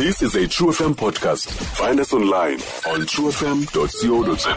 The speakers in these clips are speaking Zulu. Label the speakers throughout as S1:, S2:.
S1: This is a True FM podcast. Find us online on truefm.co.za.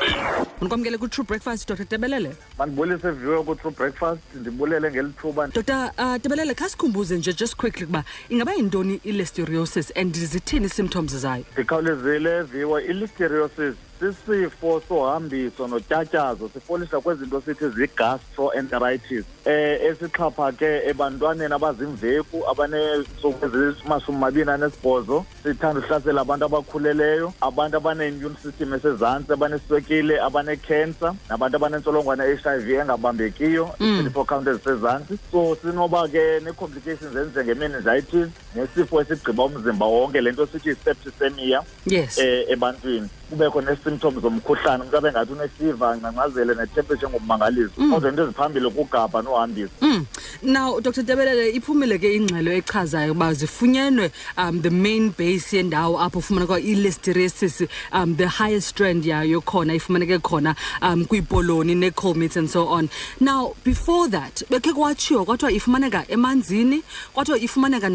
S2: unikwamkele ku-true breakfast dr. Tebelele.
S3: Mandibulise viwe ku-true breakfast ndibulele ngeli thuba.
S2: Dr. Uh, tebelele kha sikhumbuze nje just quickly ukuba ingaba yintoni i-listeriosis and zithini ii-symptoms zayo?
S3: Ndikhawulezile viwe i-listeriosis sisifo sohambiso notyatyazo sifolisha kwezinto sithi zi-gastroenteritis eh esixhaphake ebantwaneni abazimveku abaneentsuku ezimashumi mabini anesibhozo sithanda uhlasela abantu abakhuleleyo abantu abaneimmune system esezantsi abaneswekile abanekhensa nabantu abanentsholongwane i-h i v engabambekiyo i-twenty-four count ezisezantsi. So sinoba ke nee-complications ezinjengemeningitis nesifo esigqiba umzimba wonke le nto sithi yi-septicemia
S2: yes.
S3: eh ebantwini. Kubekho nee-symptoms zomkhuhlane umntu abe ngathi unefiva angcancazele netemperature ngokumangaliso kodwa into eziphambili kugabha nohambisa.
S2: Mm. now dr tebelele iphumile ke ingxelo echazayo uba zifunyenwe um the main base yendawo apho ufumaneka i-listeriosis um the highest strand yayo khona ifumaneke khona um kwiipoloni ne-colmits and so on. Now before that bekhe kwatshiwo kwathiwa ifumaneka emanzini kwathiwa ifumaneka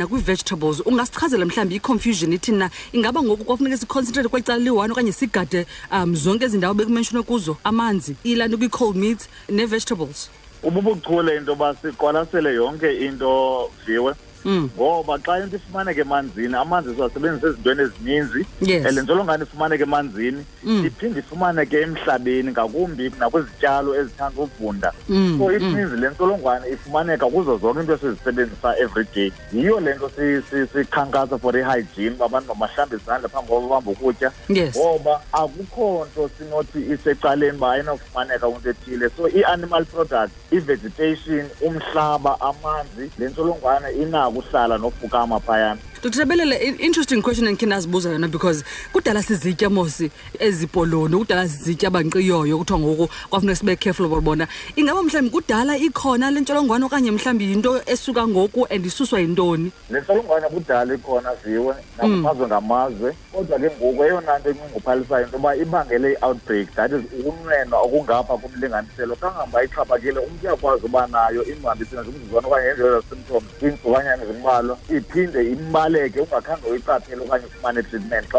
S2: nakwii-vegetables ungasichazela mhlawumbi i-confusion ithini na ingaba ngoku kwafuneka siconcentrate kweli cala liyi-one okanye sigade um zonke ezi ndawo bekumenshonwe kuzo amanzi ilanto kwii-cold meats nee-vegetables
S3: ububuchule into yoba siqwalasele yonke into viwe
S2: Mm.
S3: Ngoba xa into ifumaneka emanzini amanzi siwasebenzisa ezintweni ezininzi. And ntsholongwane ifumaneka emanzini
S2: Mm.
S3: iphinde ifumaneke emhlabeni ngakumbi nakwizityalo ezithanda uvunda
S2: Mm,
S3: so it
S2: mm.
S3: le ntsholongwane ifumaneka kuzo zonke into esizisebenzisa everyday yiyo le nto si- si- sikhankasa for i-hygiene uba abantu mabahlambe izandla phambi koba bamba ukutya. Ngoba akukho nto sinothi isecaleni uba ayinofumaneka kwinto ethile. So i-animal product i-vegetation umhlaba amanzi le ntsholongwane inako kusala nokubukama phayana
S2: dr tebelele i- interesting question endikhe ndazibuza yona because kudala sizitya mosi ezipoloni kudala sizitya abanqiyoyo kuthiwa ngoku kwafuneka sibe careful bona. Ingaba mhlawumbi kudala ikhona le ntsholongwane okanye mhlawumbi yinto esuka ngoku and isuswa yintoni?
S3: Le ntsholongwane kudala ikhona viwe nakumazwe ngamazwe kodwa ke ngoku eyona nto inxunguphalisayo into yoba ibangele i-outbreak that is ukunwenwa okungapha kumlinganiselo kangamba ixhaphakile umntu uyakwazi uba nayo imhambisene zomzuzwana okanye ngendlela symptoms kwiintsukanyana zimbalwa iphinde imbaleke ungakhange uyiqaphele okanye ufumane treatment xa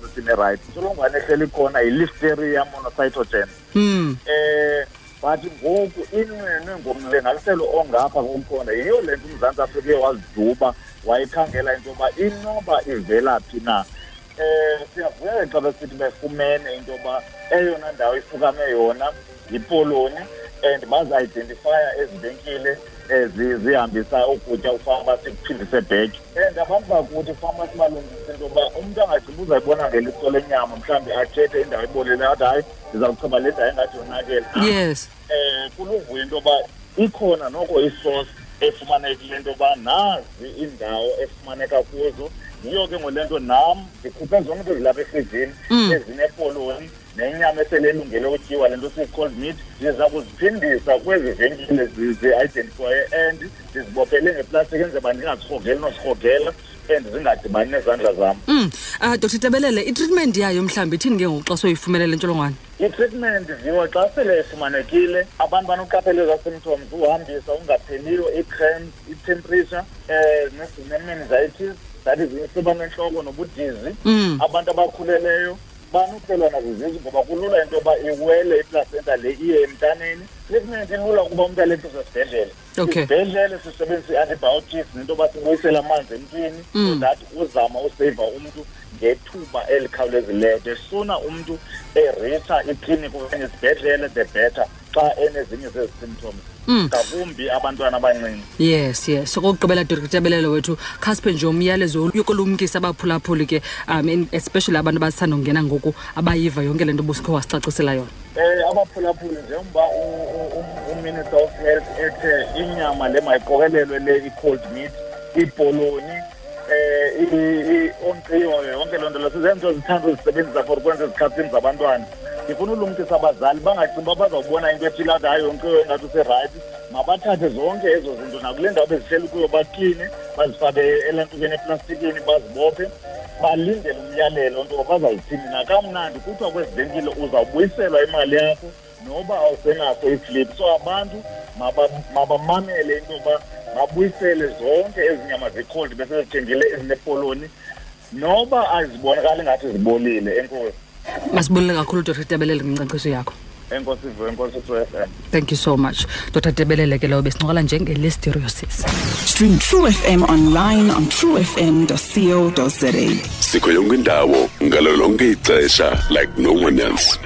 S3: system erayithi intsholongwane ehleli khona yi-listeria monocytogen. Eh but ngoku inwenwe ngomlinganiselo ongapha kokukhona yiyo le nto umzantsi afrika uye waziduba wayikhangela into yoba inoba ivela phi na. Eh siyavuya xa besithi befumene into yoba eyona ndawo ifukame yona yipoloni and bazi-identifya ezi venkile eh, zi- zihambisa ukutya ufama sikuphindise back and abantu bakuthi fama sibalungise into yoba umntu angagqiba uzayibona ngeliso lenyama mhlawumbi athethe indawo ebolele athi hayi ndiza kucheba le ndawo engathi yonakele.
S2: Yes.
S3: Eh kuluvuyo into yoba ikhona noko isource efumanekile into yoba nazi iindawo efumaneka kuzo yiyo ke ngole nto nam ndikhuphe zonke into zilapha efrijini
S2: Mm.
S3: ezinepoloni nenyama esele elungele utyiwa le nto siyi-cold meat ndiza kuziphindisa kwezi venkile zi- zi-identifye and ndizibophele ngeplastiki enze uba ndingazirhogeli nozirhogela and zingadibani nezandla zam
S2: mm. uh, dr tebelele itreatment yayo mhlawumbi ithini ke ngoku xa soyifumene le ntsholongwane
S3: i-treatment viwa xa sele ifumanekile abantu banokuqapheleza symptoms uhambisa ungapheliyo ii-crams i-temperature um ne-meningitis that is isiba nentloko nobudizi
S2: Mm.
S3: abantu abakhuleleyo banokuhlelwa nazizizi ngoba kulula into yoba iwele iplacenta le iye emntaneni treatment ilula ukuba umntu alethiswe esibhedlele
S2: Okay.
S3: isibhedlele sisebenzisa i-antibiotics nento yoba sibuyisele amanzi emntwini so
S2: Mm.
S3: that uzama useyiva umntu ngethuba elikhawulezileyo the sooner umntu eritsha ikliniki okanye isibhedlele the better xa enezinye zezi symptoms
S2: Mm.
S3: ngakumbi abantwana abancinci.
S2: Yes yes. Sokokugqibela dr tebelele wethu khasiphe nje umyalezo yokulumkisa abaphulaphuli ke um and especially abantu abasithanda ungena ngoku abayiva yonke le nto busikho wasicacisela yona.
S3: Um abaphulaphuli njengoba u- u- u- uminister of health ethe inyama le mayiqokelelwe le i-cold meat iipoloni um onqiyoyo yonke loo nto lezo zento zithanda uzisebenzisa for ukwenza ezikhathini zabantwana. Ndifuna ulumkisa abazali bangacingi uba bazawubona into ethile athi hayi yonke engathi userayithi mabathathe zonke ezo zinto nakule ndawo bezihleli kuyo bakline bazifake elantukeni eplastikini bazibophe balindele umyalelo nto bazayithini. Nakamnandi kuthiwa kwezi venkile uzawubuyiselwa imali yakho noba awusenaso iflip. So abantu maba- mabamamele into yoba babuyisele zonke ezi nyama zecold besezithengile ezinepoloni. Noba azibonakali ngathi zibolile enkosi.
S2: Masibulele kakhulu dr. Debelele ngenkcankciso yakho
S3: enkosi vo enkosi f m.
S2: Thank you so much. Dr. Debelele ke leyo besincokola njengelisteriosis
S4: Stream True FM online on truefm.co.za.
S1: sikho yonke indawo ngalo lonke ixesha like no one else